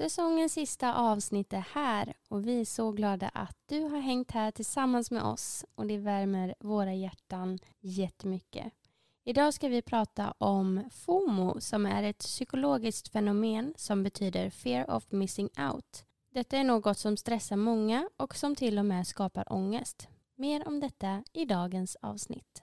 Säsongens sista avsnitt är här och vi är så glada att du har hängt här tillsammans med oss och det värmer våra hjärtan jättemycket. Idag ska vi prata om FOMO som är ett psykologiskt fenomen som betyder fear of missing out. Detta är något som stressar många och som till och med skapar ångest. Mer om detta i dagens avsnitt.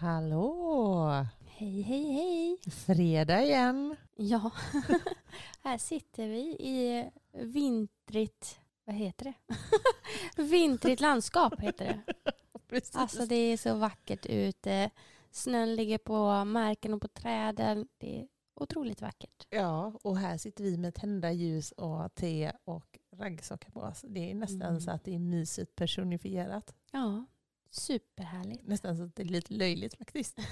Hallå! Hej, hej, hej! Fredag igen. Ja, här sitter vi i vintrigt, vad heter det? vintrigt landskap heter det. Precis. Alltså det är så vackert ute. Snön ligger på marken och på träden. Det är otroligt vackert. Ja, och här sitter vi med tända ljus och te och raggsockor på oss. Det är nästan Mm. så att det är myset personifierat. Ja, superhärligt. Nästan så att det är lite löjligt faktiskt.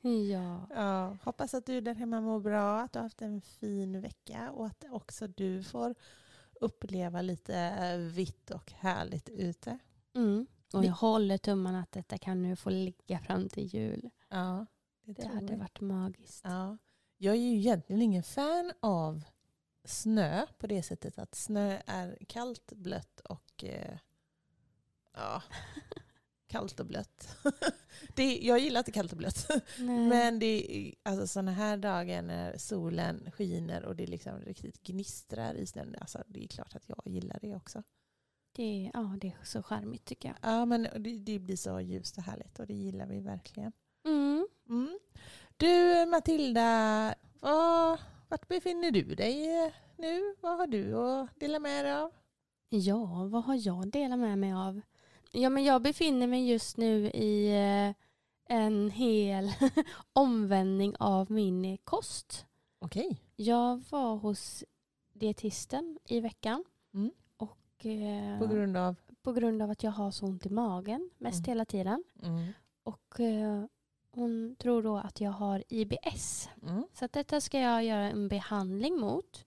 Ja, Ja, hoppas att du där hemma mår bra, att du har haft en fin vecka och att också du får uppleva lite eh, vitt och härligt ute. mm. och jag håller tummarna att detta kan nu få ligga fram till jul. Ja, det, Det hade varit magiskt. Ja. Jag är ju egentligen ingen fan av snö på det sättet att snö är kallt, blött och eh, ja, kallt och blött. det, jag gillar inte kallt och blött. Nej. Men det är alltså sådana här dagar när solen skiner och det liksom riktigt gnistrar i snön. Alltså, det är klart att jag gillar det också. det, ja, det är så charmigt tycker jag. Ja, men det, det blir så ljust och härligt och det gillar vi verkligen. Mm. Mm. Du Matilda, var, vart befinner du dig eh, nu? Vad har du att dela med dig av? Ja, vad har jag delat med mig av? Ja, men jag befinner mig just nu i eh, en hel omvändning av min kost. Okej. Jag var hos dietisten i veckan. Mm. Och, eh, På grund av? på grund av att jag har så ont i magen mest Mm. hela tiden. Mm. Och eh, hon tror då att jag har IBS. Mm. Så detta ska jag göra en behandling mot.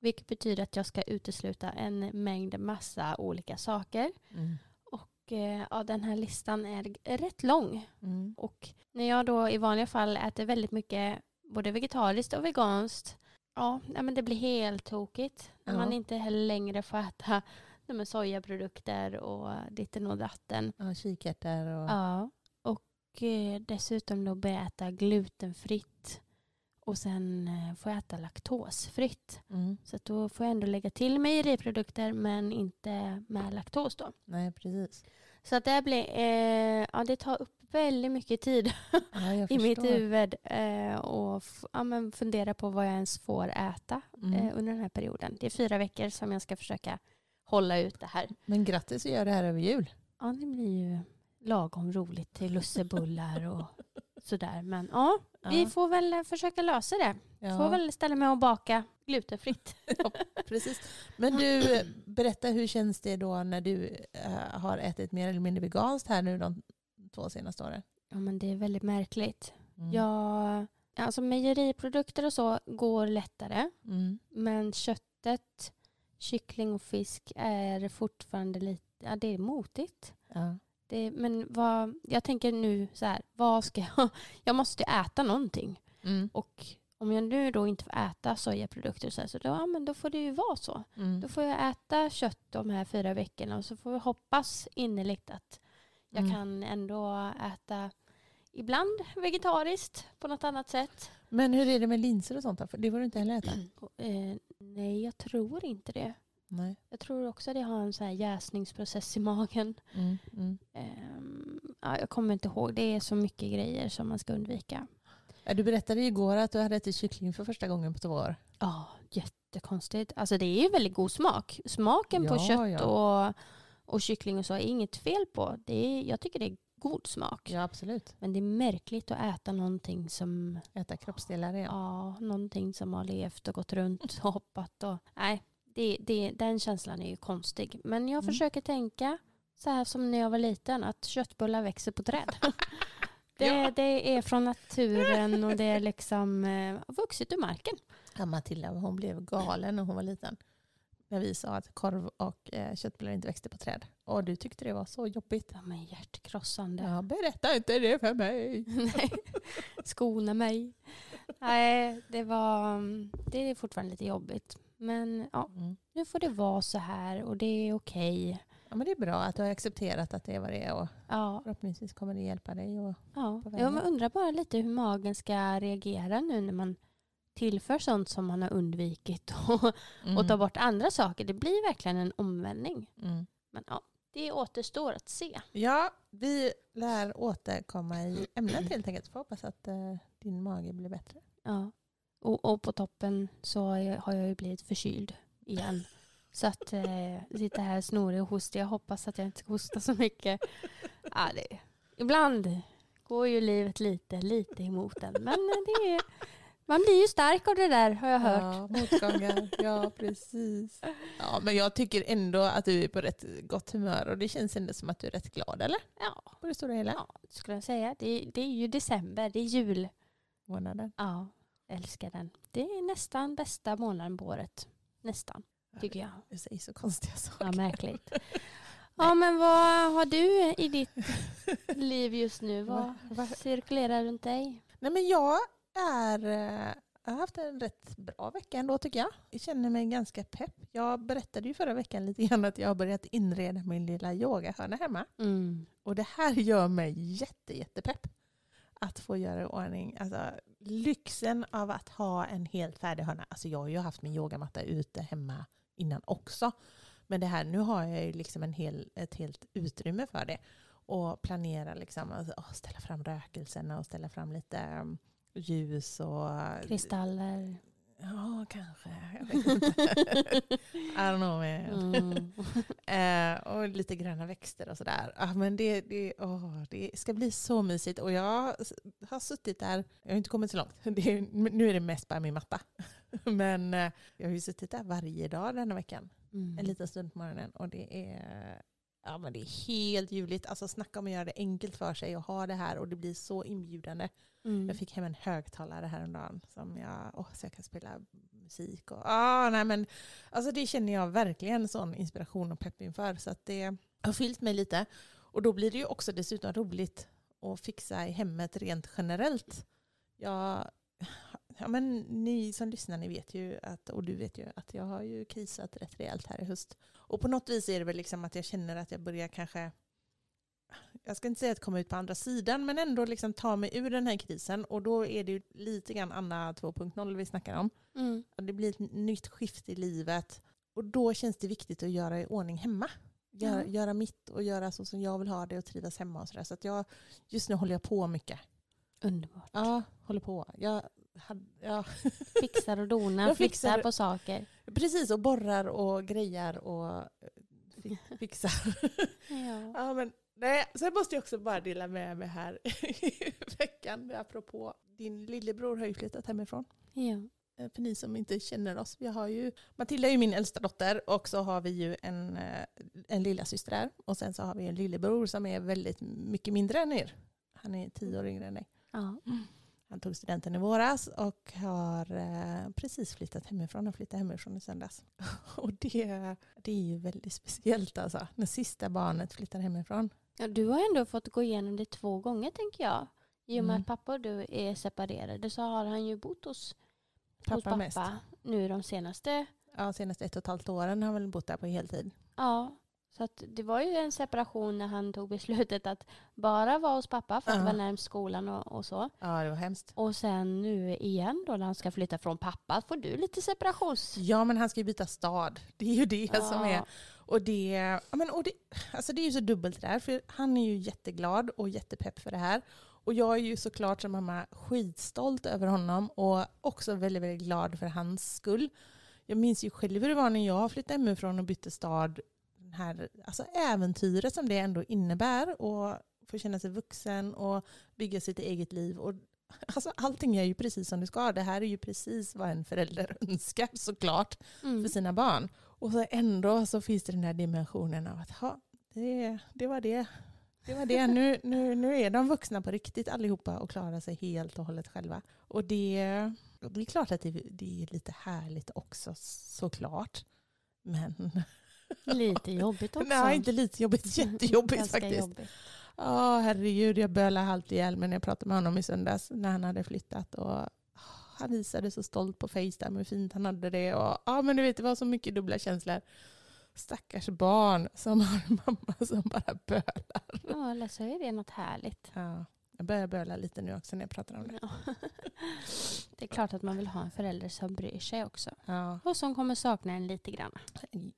Vilket betyder att jag ska utesluta en mängd massa olika saker. Eh, ja, den här listan är rätt lång. Mm. Och när jag då i vanliga fall äter väldigt mycket både vegetariskt och veganskt. Ja, men det blir helt tokigt. När man inte heller längre får äta men sojaprodukter och ditten och datten. Ja, kikärtor och... Ja, och eh, dessutom då börja äta glutenfritt. Och sen eh, får jag äta laktosfritt. Mm. Så att då får jag ändå lägga till mejeriprodukter men inte med laktos då. Nej, precis. Så att det blir, eh, ja det tar upp väldigt mycket tid Ja, i mitt huvud eh, och ja, men fundera på vad jag ens får äta Mm. eh, under den här perioden. Det är fyra veckor som jag ska försöka hålla ut det här. Men grattis att göra det här över jul. Ja, det blir ju lagom roligt till lussebullar och sådär. Men ja, vi Ja. får väl eh, försöka lösa det. Ja, Får väl ställa mig och baka glutenfritt. precis. Men du, berätta hur känns det då när du eh, har ätit mer eller mindre veganskt här nu de två senaste åren? Ja, men det är väldigt märkligt. Mm. Jag, alltså mejeriprodukter och så går lättare. Mm. Men köttet, kyckling och fisk är fortfarande lite, ja det är motigt. Ja. Det, men vad, jag tänker nu så här, vad ska jag, jag måste äta någonting. Mm. Och om jag nu då inte får äta sojaprodukter så, här, så då, ja, men då får det ju vara så. Mm. Då får jag äta kött de här fyra veckorna och så får vi hoppas innerligt att jag Mm. kan ändå äta ibland vegetariskt på något annat sätt. Men hur är det med linser och sånt då? För det får du inte heller äta? Och, eh, nej, jag tror inte det. Nej. Jag tror också det har en så här jäsningsprocess i magen. Mm. Mm. Ehm, ja, jag kommer inte ihåg. Det är så mycket grejer som man ska undvika. Du berättade igår att du hade ätit kyckling för första gången på två år. Ja, jättekonstigt. Alltså det är ju väldigt god smak. Smaken på Ja, kött ja. och, och kyckling och så är inget fel på. Det är, jag tycker det är god smak. Ja, absolut. Men det är märkligt att äta någonting som, Äta kroppsdelar igen. ja, någonting som har levt och gått runt och hoppat. Och, nej, det, det, den känslan är ju konstig. Men jag Mm. försöker tänka så här som när jag var liten, att köttbullar växer på träd. det, Ja. det är från naturen och det är liksom eh, vuxit ur marken. Ja, Matilda hon blev galen när hon var liten. När vi sa att korv och eh, köttbullar inte växte på träd. Och du tyckte det var så jobbigt. De är hjärtkrossande. Ja, berätta inte det för mig. Nej, skona mig. Nej, det var, det är fortfarande lite jobbigt. Men ja, Mm. nu får det vara så här och det är okej. Ja, men det är bra att du har accepterat att det är vad det är. Och Ja, förhoppningsvis kommer det hjälpa dig. Och... ja. Jag undrar bara lite hur magen ska reagera nu när man tillför sånt som man har undvikit och, och tar bort andra saker. Det blir verkligen en omvändning. Mm. Men ja, det återstår att se. Ja, vi lär återkomma i ämnet helt enkelt. Får hoppas att eh, din mage blir bättre. Ja. Och, och på toppen så har jag, ju blivit förkyld igen. Så att eh, sitta här snorig och hostig. Jag hoppas att jag inte ska hosta så mycket. Ja, det, ibland går ju livet lite, lite emot en. Men det är, man blir ju stark av det där har jag hört. Ja, motgångar. ja, precis. Ja, men jag tycker ändå att du är på rätt gott humör och det känns ändå som att du är rätt glad, eller? Ja, På det stora hela. ja skulle jag säga. Det, det är ju december, det är jul. Månaden. Ja, älskar den. Det är nästan bästa månaden på året. Nästan, tycker jag. Du säger så konstiga saker. Ja, märkligt. Ja, men vad har du i ditt liv just nu? Vad Va- va- cirkulerar runt dig? Nej, men jag är... eh, Jag har haft en rätt bra vecka ändå tycker jag. Jag känner mig ganska pepp. Jag berättade ju förra veckan lite grann att jag har börjat inreda min lilla yogahörna hemma. Mm. Och det här gör mig jätte, jättepepp. Att få göra i ordning. Alltså, lyxen av att ha en helt färdig hörna. Alltså, jag har ju haft min yogamatta ute hemma innan också. Men det här, nu har jag ju liksom en hel, ett helt utrymme för det. Och planera, liksom, alltså, ställa fram rökelserna och ställa fram lite mm, ljus och... Kristaller. Ja, kanske. Jag vet inte. I don't know. Man. Mm. Eh, och lite gröna växter och sådär. Ah, men det, det, åh, det ska bli så mysigt. Och jag har suttit där, jag har inte kommit så långt. Det nu är det mest bara min matta. Men eh, jag har ju suttit där varje dag denna veckan. Mm. En liten stund på morgonen. Och det är, ja, men det är helt ljuvligt. Alltså snacka om att göra det enkelt för sig och ha det här. Och det blir så inbjudande. Mm. Jag fick hem en högtalare häromdagen som jag, oh, så jag kan spela musik. Och, ah, nej, men, alltså det känner jag verkligen sån inspiration och pepp inför. Så att det har fyllt mig lite. Och då blir det ju också dessutom roligt att fixa i hemmet rent generellt. Jag, ja, men ni som lyssnar ni vet ju att, och du vet ju att jag har ju krisat rätt rejält här i höst. Och på något vis är det väl liksom att jag känner att jag börjar kanske jag ska inte säga att komma ut på andra sidan, men ändå liksom ta mig ur den här krisen. Och då är det ju lite grann Anna 2.0 vi snackar om. Mm. Det blir ett nytt skifte i livet. Och då känns det viktigt att göra i ordning hemma. Göra, Ja. göra mitt och göra så som jag vill ha det och trivas hemma och sådär. Så att jag, just nu håller jag på mycket. Underbart. Ja, håller på. Jag, ja, Fixar och donar, fixar på saker. precis, och borrar och grejar och fi- fixar. Ja. Ja, men, nej, sen måste jag också bara dela med mig här i veckan. Apropå din lillebror har ju flyttat hemifrån. Ja. Eh, För ni som inte känner oss. Vi har ju, Matilda är ju min äldsta dotter och så har vi ju en, eh, en lilla syster där. Och sen så har vi en lillebror som är väldigt mycket mindre än er. Han är tio år yngre än dig. Ja. Han tog studenten i våras och har eh, precis flyttat hemifrån. Han flyttade hemifrån i söndags. Och det, det är ju väldigt speciellt alltså. När sista barnet flyttar hemifrån. Ja, du har ändå fått gå igenom det två gånger tänker jag. I och med Mm. att pappa och du är separerade så har han ju bott hos Pappa, hos pappa mest. nu de senaste. Ja, senaste ett och ett halvt åren har han väl bott där på heltid. Ja, så att det var ju en separation när han tog beslutet att bara vara hos pappa för att Ja. vara närmst skolan och, och så. Ja, det var hemskt. Och sen nu igen då när han ska flytta från pappa får du lite separations... Ja, men han ska ju byta stad. Det är ju det som är. Ja. Och det, ja, men, och det, alltså det är ju så dubbelt det där. För han är ju jätteglad och jättepepp för det här. Och jag är ju såklart som mamma skitstolt över honom och också väldigt, väldigt glad för hans skull. Jag minns ju själv hur det var när jag flyttade hemifrån och bytte stad den här alltså äventyret som det ändå innebär och få känna sig vuxen och bygga sitt eget liv. Och, alltså, allting är ju precis som det ska. Det här är ju precis vad en förälder önskar såklart Mm. för sina barn. Och så ändå så finns det den här dimensionen av att ha, det, det var det. Det var det. Nu, nu, nu är de vuxna på riktigt allihopa och klarar sig helt och hållet själva. Och det, det är klart att det, det är lite härligt också såklart. Men Lite jobbigt också. nej, inte lite jobbigt, jättejobbigt faktiskt. jobbigt. Ja, herregud, jag bölade halvt ihjäl mig när jag pratade med honom i söndags när han hade flyttat. Och ah, han visade så stolt på Facetime hur fint han hade det. Och, ja, men du vet, det var så mycket dubbla känslor. Stackars barn som har en mamma som bara bölar. Ja, eller så är det något härligt. Ja, jag börjar böla lite nu också när jag pratar om det. Ja. Det är klart att man vill ha en förälder som bryr sig också. Ja, Och som kommer sakna en lite grann.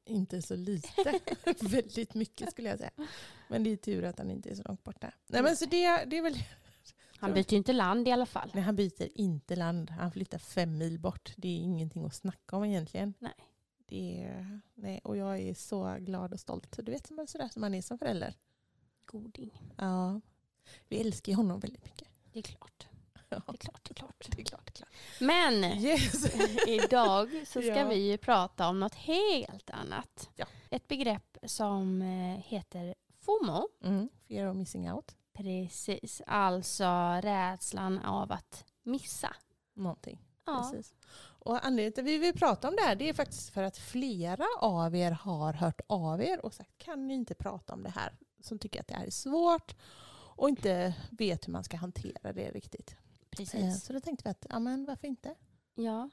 inte så lite, väldigt mycket skulle jag säga. Men det är tur att han inte är så långt borta. Nej, men så det, det är väl Han byter ju inte land i alla fall. Nej, han byter inte land. Han flyttar fem mil bort. Det är ingenting att snacka om egentligen. Nej. Det är, nej, och jag är så glad och stolt. Du vet sådär som man är som förälder. Goding. Ja. Vi älskar ju honom väldigt mycket. Det är klart. Ja, Det är klart, det är klart. det är klart. Det är klart. Men Yes. idag så ska Ja. vi ju prata om något helt annat. Ja. Ett begrepp som eh, heter FOMO. Mm. Fear of missing out. Precis, alltså rädslan av att missa. Någonting. Ja, Precis. Och anledningen till att vi vill prata om det här det är faktiskt för att flera av er har hört av er och sagt kan ni inte prata om det här som tycker att det här är svårt och inte vet hur man ska hantera det riktigt. Eh, precis. Så då tänkte vi att, ja men varför inte? Ja.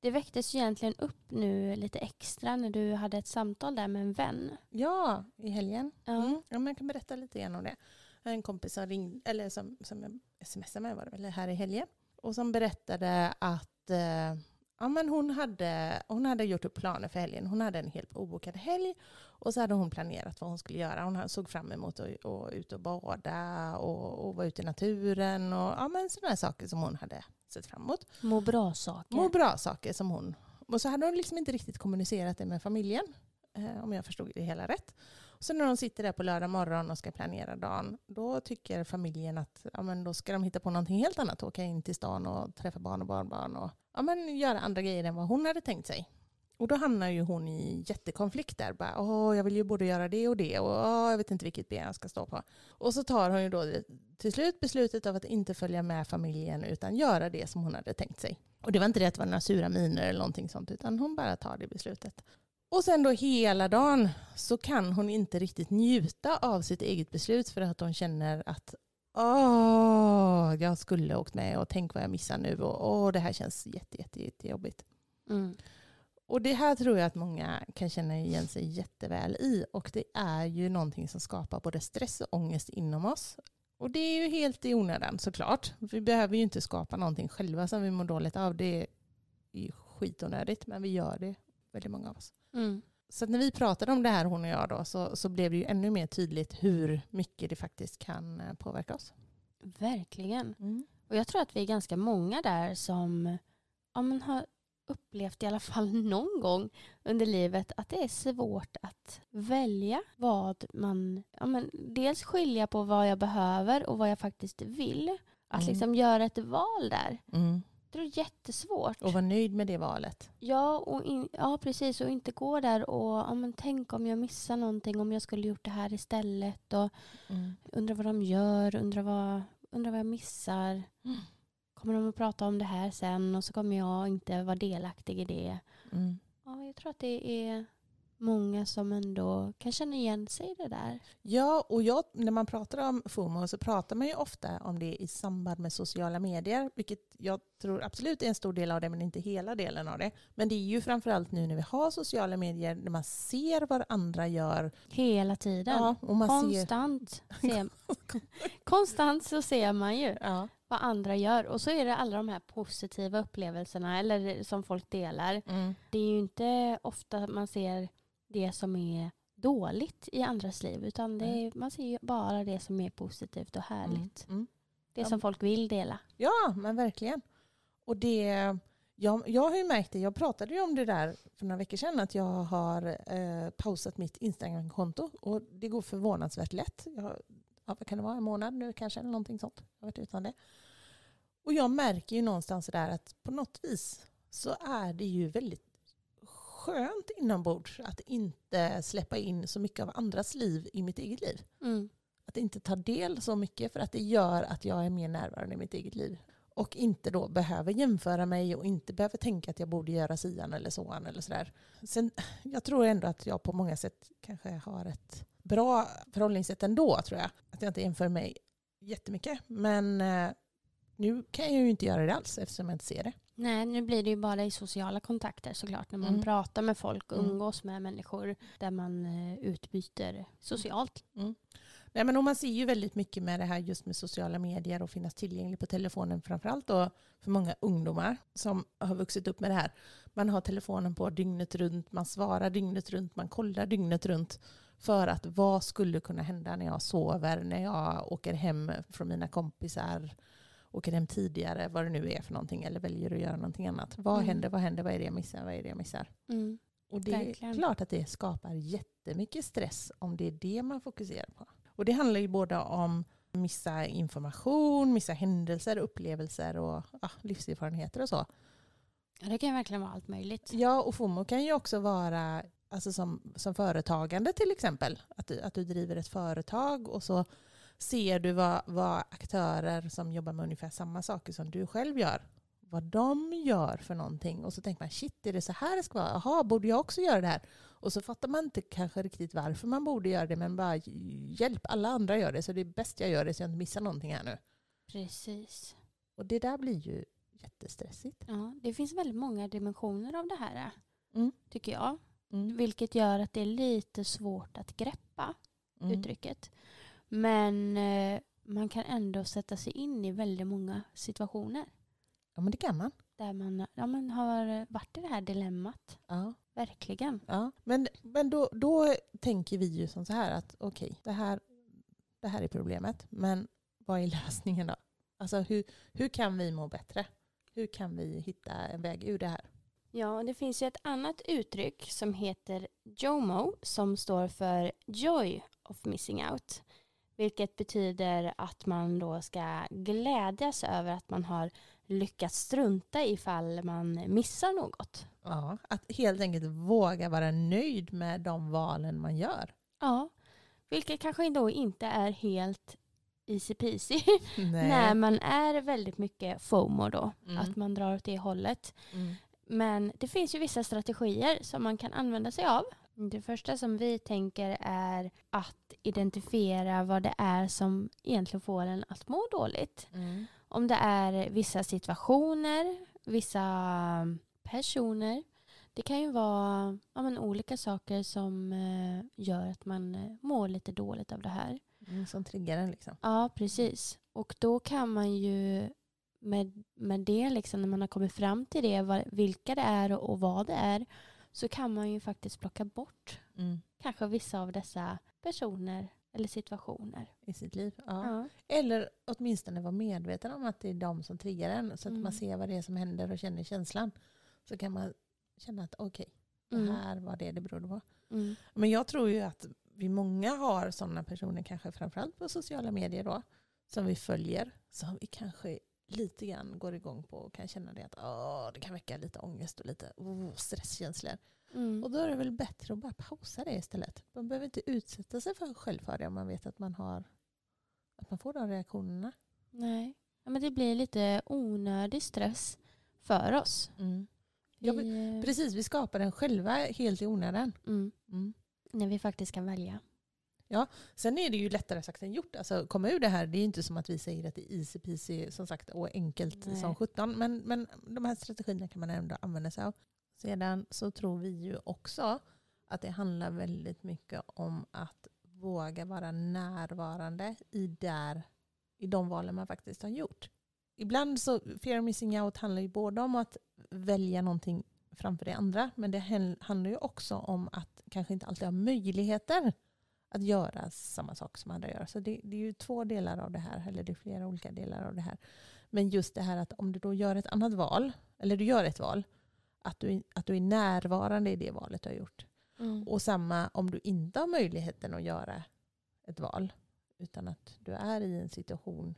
Det väcktes egentligen upp nu lite extra när du hade ett samtal där med en vän. Ja, i helgen. Ja. Mm. Ja, men jag kan berätta lite grann om det. En kompis som ringde, eller som, som jag smsade med var det väl här i helgen. Och som berättade att eh, ja, men hon, hade, hon hade gjort upp planer för helgen. Hon hade en helt obokad helg. Och så hade hon planerat vad hon skulle göra. Hon såg fram emot att att ut och bada och, och vara ute i naturen. Och ja, men sådana saker som hon hade sett fram emot. Må bra-saker. Må bra saker som hon... Och så hade hon liksom inte riktigt kommunicerat det med familjen. Eh, om jag förstod det hela rätt. Så när de sitter där på lördag morgon och ska planera dagen, då tycker familjen att ja, men då ska de hitta på någonting helt annat. Åka in till stan och träffa barn och barnbarn och ja, men göra andra grejer än vad hon hade tänkt sig. Och då hamnar ju hon i jättekonflikt där. Bara, Åh, jag vill ju både göra det och det och åh, jag vet inte vilket ben jag ska stå på. Och så tar hon ju då till slut beslutet av att inte följa med familjen utan göra det som hon hade tänkt sig. Och det var inte det att det var några sura miner eller någonting sånt utan hon bara tar det beslutet. Och sen då hela dagen så kan hon inte riktigt njuta av sitt eget beslut för att hon känner att åh, jag skulle åkt med och tänk vad jag missar nu och åh, det här känns jätte, jätte, jättejobbigt. Mm. Och det här tror jag att många kan känna igen sig jätteväl i. Och det är ju någonting som skapar både stress och ångest inom oss. Och det är ju helt i onödan såklart. Vi behöver ju inte skapa någonting själva som vi mår dåligt av. Det är ju skitonödigt men vi gör det, väldigt många av oss. Mm. Så när vi pratade om det här hon och jag då så, så blev det ju ännu mer tydligt hur mycket det faktiskt kan eh, påverka oss. Verkligen. Och jag tror att vi är ganska många där som ja, men har upplevt i alla fall någon gång under livet att det är svårt att välja vad man... Ja, men dels skilja på vad jag behöver och vad jag faktiskt vill. Att Mm. liksom göra ett val där. Mm. Det är jättesvårt. Och vara nöjd med det valet. Ja, och in, ja, precis. Och inte gå där och ja, men tänk om jag missar någonting, om jag skulle gjort det här istället. Och undrar vad de gör, undrar vad, undrar vad jag missar. Mm. Kommer de att prata om det här sen och så kommer jag inte vara delaktig i det. Mm. Ja, jag tror att det är många som ändå kan känna igen sig i det där. Ja, och jag, när man pratar om FOMO så pratar man ju ofta om det i samband med sociala medier, vilket jag tror absolut är en stor del av det, men inte hela delen av det. Men det är ju framförallt nu när vi har sociala medier, när man ser vad andra gör. Hela tiden. Ja, och man ser, Konstant. Ser, konstant så ser man ju ja, vad andra gör. Och så är det alla de här positiva upplevelserna eller som folk delar. mm, Det är ju inte ofta man ser det som är dåligt i andras liv utan det är, man ser ju bara det som är positivt och härligt. mm, mm. Det Ja. som folk vill dela. Ja, men verkligen. Och det, Jag, jag har ju märkt det, jag pratade ju om det där för några veckor sedan, att jag har eh, pausat mitt Instagram-konto och det går förvånansvärt lätt. Jag, ja, vad kan det vara, en månad nu kanske eller någonting sånt. Jag har varit utan det. Och jag märker ju någonstans där att på något vis så är det ju väldigt skönt inombords att inte släppa in så mycket av andras liv i mitt eget liv. Mm. Att inte ta del så mycket för att det gör att jag är mer närvarande i mitt eget liv. Och inte då behöver jämföra mig och inte behöver tänka att jag borde göra sian eller såan eller sådär. Sen, jag tror ändå att jag på många sätt kanske har ett bra förhållningssätt ändå tror jag. Att jag inte jämför mig jättemycket. Men eh, nu kan jag ju inte göra det alls eftersom jag inte ser det. Nej, nu blir det ju bara i sociala kontakter såklart. När man Mm. pratar med folk och Mm. umgås med människor där man eh, utbyter socialt. Nej, men man ser ju väldigt mycket med det här just med sociala medier och finnas tillgänglig på telefonen framförallt då för många ungdomar som har vuxit upp med det här. Man har telefonen på dygnet runt, man svarar dygnet runt, man kollar dygnet runt för att vad skulle kunna hända när jag sover, när jag åker hem från mina kompisar, åker hem tidigare, vad det nu är för någonting, eller väljer att göra någonting annat. Vad Mm. händer, vad händer, vad är det jag missar, vad är det jag missar? Mm. Och det Verkligen. är klart att det skapar jättemycket stress om det är det man fokuserar på. Och det handlar ju både om missa information, missa händelser, upplevelser och ja, livserfarenheter och så. Ja, det kan ju verkligen vara allt möjligt. Ja, och FOMO kan ju också vara alltså som, som företagande till exempel. Att du, att du driver ett företag och så ser du vad, vad aktörer som jobbar med ungefär samma saker som du själv gör, vad de gör för någonting. Och så tänker man, shit, är det så här det ska vara? Jaha, borde jag också göra det här? Och så fattar man inte kanske riktigt varför man borde göra det, men bara hjälp, alla andra gör det, så det är bäst jag gör det så jag inte missar någonting här nu. Precis. Och det där blir ju jättestressigt. Ja, det finns väldigt många dimensioner av det här, Mm. tycker jag. Mm. Vilket gör att det är lite svårt att greppa Mm. uttrycket. Men eh, man kan ändå sätta sig in i väldigt många situationer Ja, men det kan man. där man ja, men har varit i det här dilemmat. Ja. Verkligen. Ja, men, men då, då tänker vi ju som så här att okej, det, här, det här är problemet, men vad är lösningen då? Alltså hur, hur kan vi må bättre? Hur kan vi hitta en väg ur det här? Ja, det finns ju ett annat uttryck som heter JOMO som står för Joy of Missing Out. Vilket betyder att man då ska glädjas över att man har lyckats strunta ifall man missar något. Ja, att helt enkelt våga vara nöjd med de valen man gör. Ja, vilket kanske då inte är helt easy peasy när man är väldigt mycket FOMO då. Mm. Att man drar åt det hållet. Mm. Men det finns ju vissa strategier som man kan använda sig av. Det första som vi tänker är att identifiera vad det är som egentligen får en att må dåligt. Mm. Om det är vissa situationer, vissa personer. Det kan ju vara ja, men, olika saker som eh, gör att man eh, mår lite dåligt av det här. Mm, som triggar en liksom. Ja, precis. Och då kan man ju med, med det, liksom, när man har kommit fram till det, vad, vilka det är och, och vad det är, så kan man ju faktiskt plocka bort Mm. kanske vissa av dessa personer eller situationer. I sitt liv. Ja. Ja. Eller åtminstone vara medveten om att det är de som triggar en. Så att Mm. man ser vad det är som händer och känner känslan. Så kan man känna att okej, det Mm. här var det det berodde på. Mm. Men jag tror ju att vi många har sådana personer, kanske framförallt på sociala medier då, som vi följer, som vi kanske lite grann går igång på och kan känna det att åh, det kan väcka lite ångest och lite oh, stresskänslor. Mm. Och då är det väl bättre att bara pausa det istället. Man behöver inte utsätta sig för själv för det om man vet att man, har, att man får de reaktionerna. Nej, ja, men det blir lite onödig stress för oss. Ja, Vi, eh, Precis, vi skapar den själva helt i onödan. mm, Mm. när vi faktiskt kan välja. Sen är det ju lättare sagt än gjort. Alltså komma ur det här, det är inte som att vi säger att det är easy peasy som sagt och enkelt Nej. som 17. Men, men de här strategierna kan man ändå använda sig av. Sedan så tror vi ju också att det handlar väldigt mycket om att våga vara närvarande i, där, i de valen man faktiskt har gjort. Ibland så, fear of missing out handlar ju både om att välja någonting framför det andra, men det handlar ju också om att kanske inte alltid ha möjligheter att göra samma sak som andra gör. Så det, det är ju två delar av det här, eller det är flera olika delar av det här. Men just det här att om du då gör ett annat val, eller du gör ett val, att du, att du är närvarande i det valet du har gjort. Mm. Och samma om du inte har möjligheten att göra ett val, utan att du är i en situation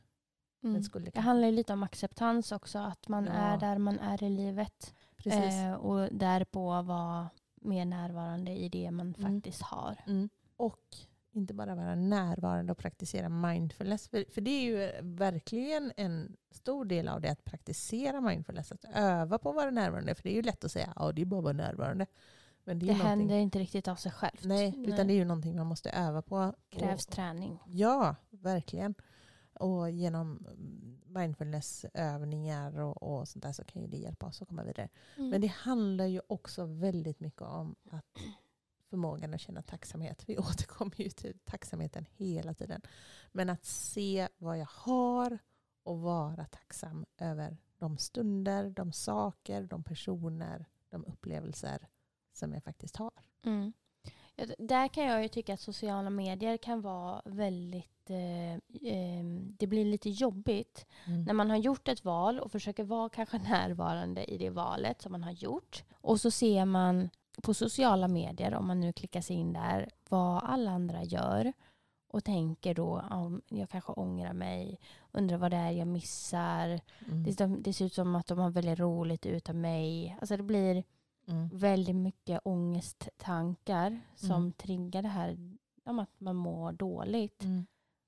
Mm. Det handlar lite om acceptans också, att man Ja. är där man är i livet. Eh, och därpå vara mer närvarande i det man Mm. faktiskt har. Mm. Och inte bara vara närvarande och praktisera mindfulness. För, för det är ju verkligen en stor del av det att praktisera mindfulness. Att öva på att vara närvarande. För det är ju lätt att säga att det är bara att vara närvarande. Men det, Det, händer inte riktigt av sig självt. Nej, utan det är ju någonting man måste öva på. krävs Och, träning. ja, verkligen. Och genom mindfulnessövningar och, och sånt där så kan ju det hjälpa oss att komma vidare. Mm. Men det handlar ju också väldigt mycket om att förmågan att känna tacksamhet. Vi återkommer ju till tacksamheten hela tiden. Men att se vad jag har och vara tacksam över de stunder, de saker, de personer, de upplevelser som jag faktiskt har. Mm. Där kan jag ju tycka att sociala medier kan vara väldigt... Eh, eh, det blir lite jobbigt när man har gjort ett val och försöker vara kanske närvarande i det valet som man har gjort. Och så ser man på sociala medier, om man nu klickar sig in där, vad alla andra gör. Och tänker då, om jag kanske ångrar mig, undrar vad det är jag missar. Mm. Det, det ser ut som att de har väldigt roligt utan mig. Alltså det blir Mm. väldigt mycket ångesttankar som Mm. triggar det här om att man mår dåligt. Mm.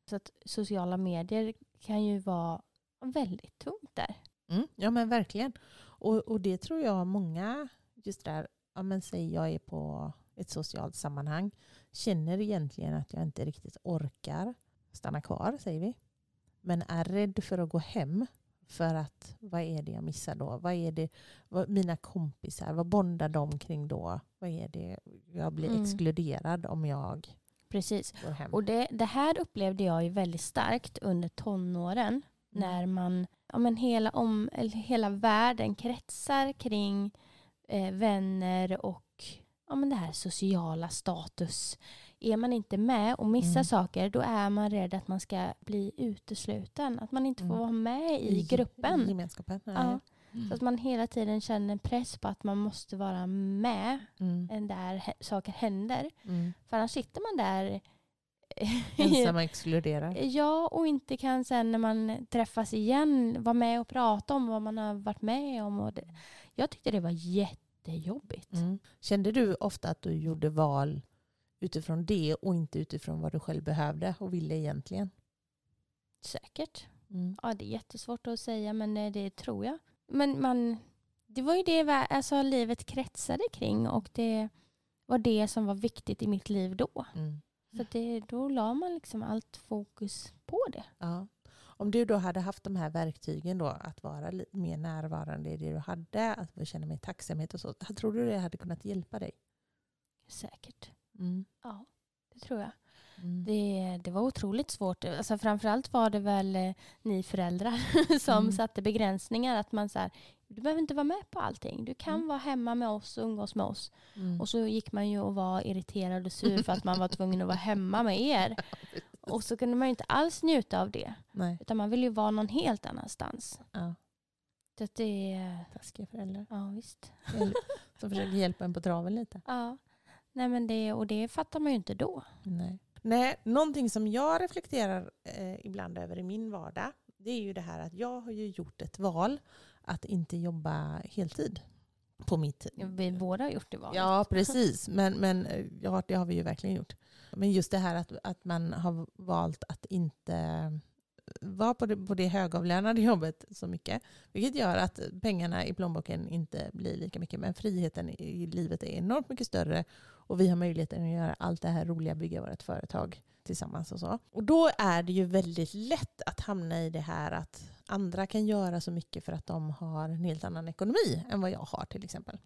Så att sociala medier kan ju vara väldigt tungt där. Mm. Ja men verkligen. Och, och det tror jag många, just där, ja, men säg jag är på ett socialt sammanhang, känner egentligen att jag inte riktigt orkar stanna kvar, säger vi. Men är rädd för att gå hem. För att vad är det jag missar då? Vad är det vad, mina kompisar, vad bondar de kring då? Vad är det jag blir Mm. exkluderad om jag Precis. går hem? Och det, det här upplevde jag ju väldigt starkt under tonåren. Mm. När man, ja men hela, om, hela världen kretsar kring eh, vänner och ja men det här sociala status. Är man inte med och missar Mm. saker då är man rädd att man ska bli utesluten. Att man inte får Mm. vara med i, I gruppen. gemenskapen. Nej. Ja, så att man hela tiden känner press på att man måste vara med Mm. där saker händer. Mm. För annars sitter man där Ensam och exkluderad. Ja, och inte kan sen när man träffas igen vara med och prata om vad man har varit med om. Och det, jag tyckte det var jättejobbigt. Mm. Kände du ofta att du gjorde val utifrån det och inte utifrån vad du själv behövde och ville egentligen? Säkert. Mm. Ja, det är jättesvårt att säga, men eh, det tror jag. Men man, det var ju det alltså, livet kretsade kring och det var det som var viktigt i mitt liv då. Mm. Så det, då la man liksom allt fokus på det. Ja. Om du då hade haft de här verktygen då, att vara mer närvarande i det du hade, att känna mer tacksamhet och så, tror du det hade kunnat hjälpa dig? Säkert. Mm. Ja, det tror jag. Mm. Det, det var otroligt svårt. Alltså framförallt var det väl eh, ni föräldrar som Mm. satte begränsningar. Att man så här, du behöver inte vara med på allting. Du kan Mm. vara hemma med oss och umgås med oss. Mm. Och så gick man ju och var irriterad och sur för att man var tvungen att vara hemma med er. Och så kunde man ju inte alls njuta av det. Nej. Utan man ville ju vara någon helt annanstans. Ja. Så att det, Taskiga föräldrar. ja visst. Som försöker hjälpa en på traven lite. Ja. Nej men det, och det fattar man ju inte då. Nej. Nej, någonting som jag reflekterar eh, ibland över i min vardag, det är ju det här att jag har ju gjort ett val att inte jobba heltid på mitt Vi båda har gjort det valet. Ja, precis. Men, men eh, ja, det har vi ju verkligen gjort. Men just det här att, att man har valt att inte vara på det, på det högavlönade jobbet så mycket. Vilket gör att pengarna i plånboken inte blir lika mycket. Men friheten i livet är enormt mycket större. Och vi har möjligheten att göra allt det här roliga, bygga vårt företag tillsammans och så. Och då är det ju väldigt lätt att hamna i det här att andra kan göra så mycket för att de har en helt annan ekonomi än vad jag har till exempel.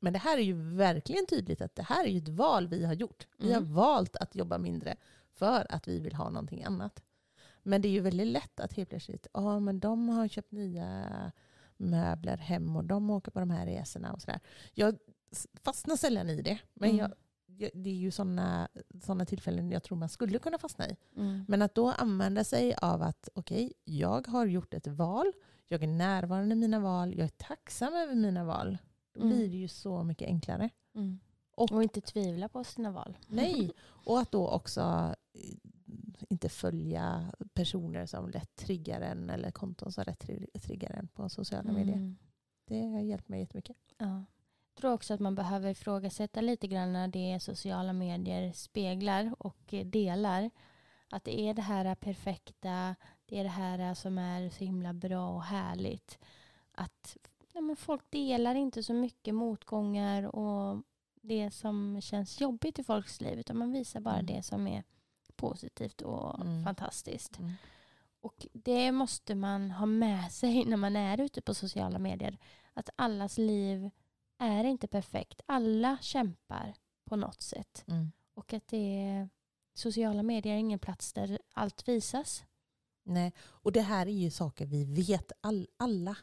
Men det här är ju verkligen tydligt att det här är ju ett val vi har gjort. Vi har Mm. valt att jobba mindre för att vi vill ha någonting annat. Men det är ju väldigt lätt att helt plötsligt, ja men de har köpt nya möbler hem och de åker på de här resorna och sådär. Jag fastnar sällan i det. Men Mm. jag, det är ju sådana såna tillfällen jag tror man skulle kunna fastna i. Mm. Men att då använda sig av att okej, jag har gjort ett val, jag är närvarande i mina val, jag är tacksam över mina val. Då Mm. blir det ju så mycket enklare. Mm. Och- Och, inte tvivla på sina val. Nej, och att då också eh, inte följa personer som lätt triggar en eller konton som lätt tri- triggar en på sociala medier. Mm. Det har hjälpt mig jättemycket. Ja. Tror också att man behöver ifrågasätta lite grann när det sociala medier speglar och delar. Att det är det här perfekta, det är det här som är så himla bra och härligt. Att ja, men folk delar inte så mycket motgångar och det som känns jobbigt i folks liv utan man visar bara Mm. det som är positivt och Mm. fantastiskt. Mm. Och det måste man ha med sig när man är ute på sociala medier. Att allas liv är inte perfekt. Alla kämpar på något sätt. Mm. Och att det är, sociala medier är ingen plats där allt visas. Nej, och det här är ju saker vi vet. All, alla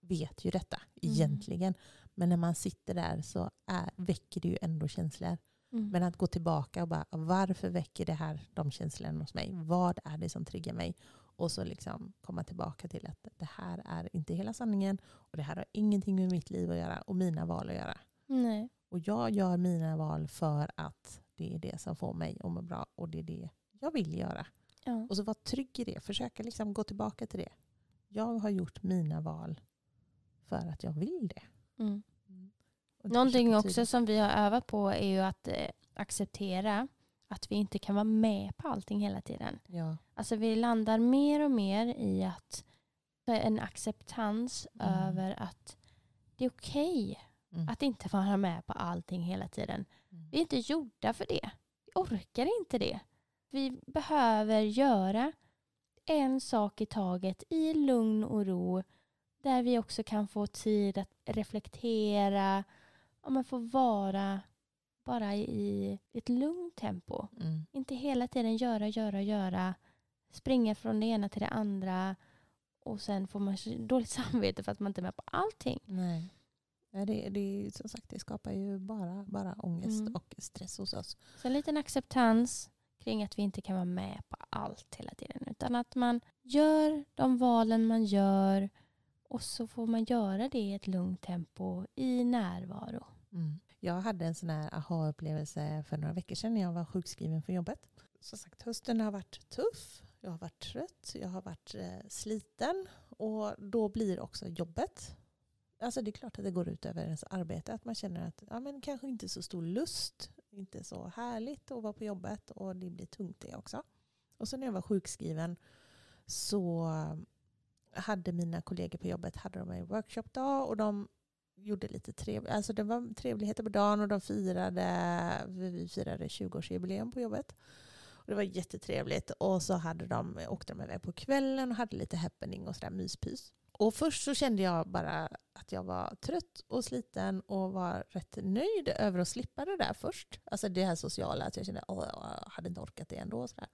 vet ju detta Mm. egentligen. Men när man sitter där så är, väcker det ju ändå känslor. Men att gå tillbaka och bara, varför väcker det här de känslorna hos mig? Vad är det som triggar mig? Och så liksom komma tillbaka till att det här är inte hela sanningen. Och det här har ingenting med mitt liv att göra och mina val att göra. Nej. Och jag gör mina val för att det är det som får mig att må bra. Och det är det jag vill göra. Ja. Och så vara trygg i det. Försöka liksom gå tillbaka till det. Jag har gjort mina val för att jag vill det. Mm. Och Någonting försöka också som vi har övat på är ju att eh, acceptera att vi inte kan vara med på allting hela tiden. Ja. Alltså vi landar mer och mer i att en acceptans Mm. över att det är okej Mm. att inte vara med på allting hela tiden. Mm. Vi är inte gjorda för det. Vi orkar inte det. Vi behöver göra en sak i taget i lugn och ro där vi också kan få tid att reflektera och man får vara bara i ett lugnt tempo. Mm. Inte hela tiden göra, göra, göra. Springa från det ena till det andra. Och sen får man dåligt samvete för att man inte är med på allting. Nej. Nej, det, det, som sagt, det skapar ju bara, bara ångest Mm. och stress hos oss. Så en liten acceptans kring att vi inte kan vara med på allt hela tiden. Utan att man gör de valen man gör och så får man göra det i ett lugnt tempo i närvaro. Mm. Jag hade en sån här aha-upplevelse för några veckor sedan när jag var sjukskriven från jobbet. Som sagt, hösten har varit tuff. Jag har varit trött, jag har varit eh, sliten och då blir också jobbet. Alltså det är klart att det går ut över ens arbete. Att man känner att ja, men kanske inte så stor lust, inte så härligt att vara på jobbet och det blir tungt det också. Och så när jag var sjukskriven så hade mina kollegor på jobbet hade de en workshopdag och de gjorde lite trevligt. Alltså det var trevligheter på dagen och de firade, vi firade 20-årsjubileum på jobbet. Och det var jättetrevligt. Och så hade de, åkte de iväg på kvällen och hade lite happening och sådär myspys. Och först så kände jag bara att jag var trött och sliten och var rätt nöjd över att slippa det där först. Alltså det här sociala, att jag kände att jag hade inte orkat det ändå. Och, sådär.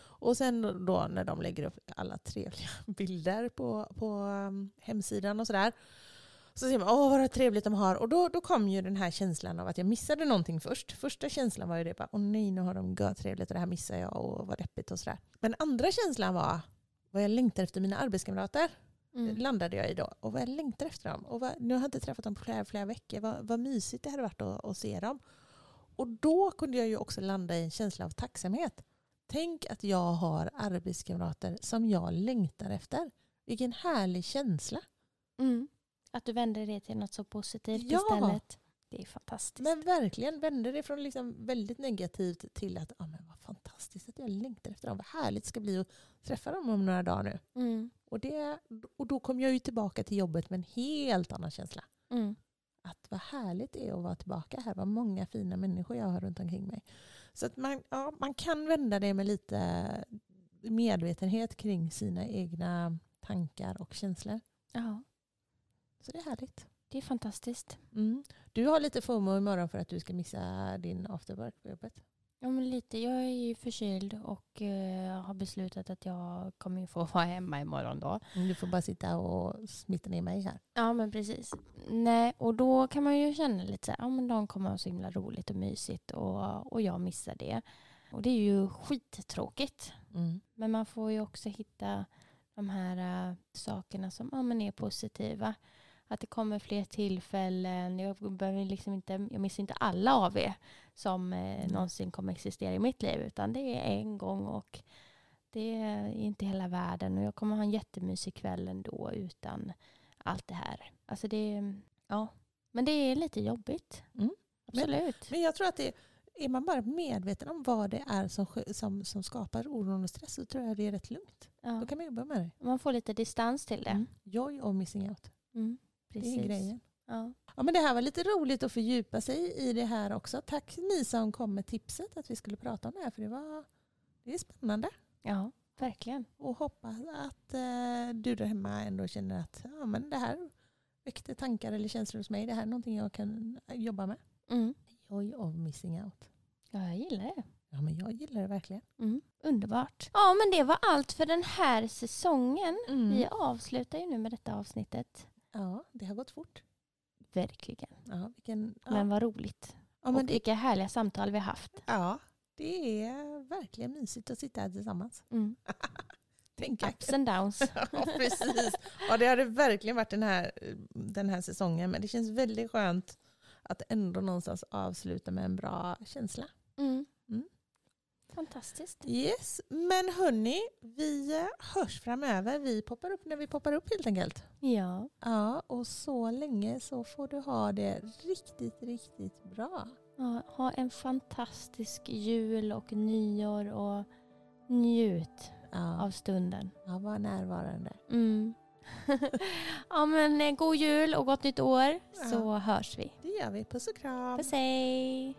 och sen då när de lägger upp alla trevliga bilder på, på um, hemsidan och sådär. Så ser man, åh vad trevligt de har. Och då, då kom ju den här känslan av att jag missade någonting först. Första känslan var ju det, bara, åh nej nu har de trevligt och det här missar jag och vad deppigt och sådär. Men andra känslan var vad jag längtar efter mina arbetskamrater. Mm. Landade jag i då. Och vad jag längtar efter dem. Och vad, nu har jag inte träffat dem på flera, flera veckor. Vad, vad mysigt det hade varit att, att se dem. Och då kunde jag ju också landa i en känsla av tacksamhet. Tänk att jag har arbetskamrater som jag längtar efter. Vilken härlig känsla. Mm. Att du vänder det till något så positivt Ja. istället. Det är fantastiskt. Men verkligen vände det från liksom väldigt negativt till att ah, men vad fantastiskt att jag längtar efter dem. Vad härligt det ska bli att träffa dem om några dagar nu. Mm. Och, det, och då kom jag ju tillbaka till jobbet med en helt annan känsla. Mm. Att vad härligt det är att vara tillbaka här. Vad många fina människor jag har runt omkring mig. Så att man, ja, man kan vända det med lite medvetenhet kring sina egna tankar och känslor. Ja, Så det är härligt. det är fantastiskt. Mm. Du har lite FOMO imorgon för att du ska missa din afterwork på jobbet. Ja, men lite. Jag är ju förkyld och eh, har beslutat att jag kommer få vara hemma imorgon då. Du får bara sitta och smitta ner mig här. Ja, men precis. Nej, och då kan man ju känna lite så här, ja men de kommer ha så himla roligt och mysigt och, och jag missar det. Och det är ju skittråkigt. Mm. Men man får ju också hitta de här äh, sakerna som ja, men är positiva. Att det kommer fler tillfällen. Jag, behöver liksom inte, jag missar inte alla av er som eh, Mm. någonsin kommer existera i mitt liv. Utan det är en gång och det är inte hela världen. Och jag kommer ha en jättemysig kväll ändå utan allt det här. Alltså det, ja. Men det är lite jobbigt. Mm. Absolut. Men jag tror att det, är man bara medveten om vad det är som, som, som skapar oro och stress så tror jag det är rätt lugnt. Ja. Då kan man jobba med det. Man får lite distans till det. Mm. Joy of missing out. Mm. Det Precis. är grejen. Ja. Ja, men det här var lite roligt att fördjupa sig i det här också. Tack ni som kom med tipset att vi skulle prata om det här. För det, var, det är spännande. ja, verkligen. Och hoppas att eh, du där hemma ändå känner att ja, men det här väckte tankar eller känslor hos mig. Det här är någonting jag kan jobba med. Mm. Joy of missing out. Ja, jag gillar det. Ja, men jag gillar det verkligen. Mm. Underbart. Ja, men det var allt för den här säsongen. Mm. Vi avslutar ju nu med detta avsnittet. Ja, det har gått fort. Verkligen. Ja, vilken, ja. Men vad roligt. ja, men och det, vilka härliga samtal vi har haft. ja, det är verkligen mysigt att sitta här tillsammans. Mm. Tänka. Ups and downs. Ja, precis. Ja, det har det verkligen varit den här, den här säsongen. Men det känns väldigt skönt att ändå någonstans avsluta med en bra känsla. Mm. Fantastiskt. Yes, men hörni, vi eh, hörs framöver. Vi poppar upp när vi poppar upp helt enkelt. Ja. Ja, och så länge så får du ha det riktigt, riktigt bra. ja. Ha en fantastisk jul och nyår och njut Ja, av stunden. ja var närvarande. Mm. ja, men eh, god jul och gott nytt år Ja. så hörs vi. Det gör vi. Puss och kram. Puss hej!